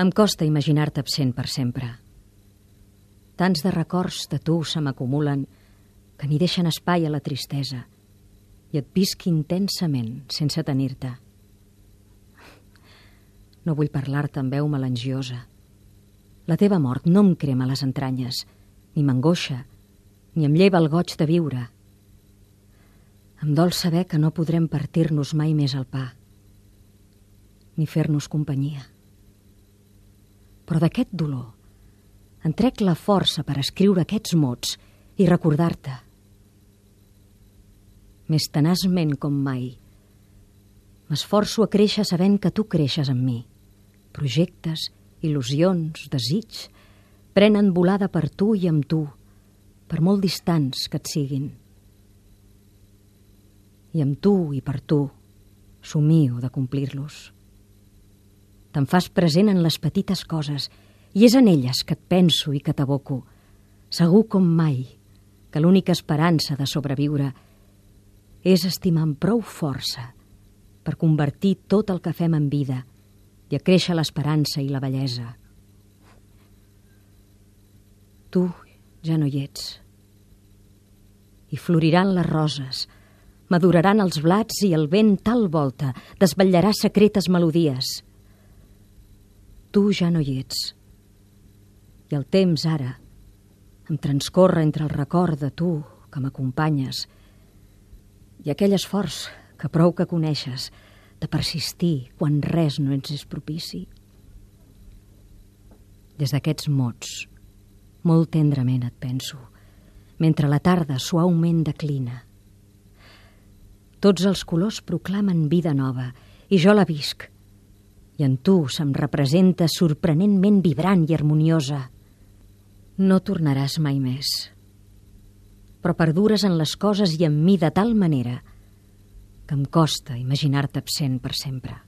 Em costa imaginar-te absent per sempre. Tants de records de tu se m'acumulen que ni deixen espai a la tristesa i et visc intensament sense tenir-te. No vull parlar-te amb veu melangiosa. La teva mort no em crema les entranyes, ni m'angoixa, ni em lleva el goig de viure. Em dol saber que no podrem partir-nos mai més el pa, ni fer-nos companyia. Però d'aquest dolor en trec la força per escriure aquests mots i recordar-te. Més tenaçment com mai, m'esforço a créixer sabent que tu creixes en mi. Projectes, il·lusions, desig, prenen volada per tu i amb tu, per molt distants que et siguin. I amb tu i per tu somio de complir-los. Te'n fas present en les petites coses i és en elles que et penso i que t'aboco, segur com mai que l'única esperança de sobreviure és estimar amb prou força per convertir tot el que fem en vida i a créixer l'esperança i la bellesa. Tu ja no hi ets. I floriran les roses, maduraran els blats i el vent tal volta desvetllarà secretes melodies. Tu ja no hi ets. I el temps ara em transcorre entre el record de tu que m'acompanyes i aquell esforç que prou que coneixes de persistir quan res no ens és propici. Des d'aquests mots, molt tendrament et penso, mentre la tarda suaument declina. Tots els colors proclamen vida nova i jo la visc. I en tu se'm representa sorprenentment vibrant i harmoniosa. No tornaràs mai més. Però perdures en les coses i en mi de tal manera que em costa imaginar-te absent per sempre.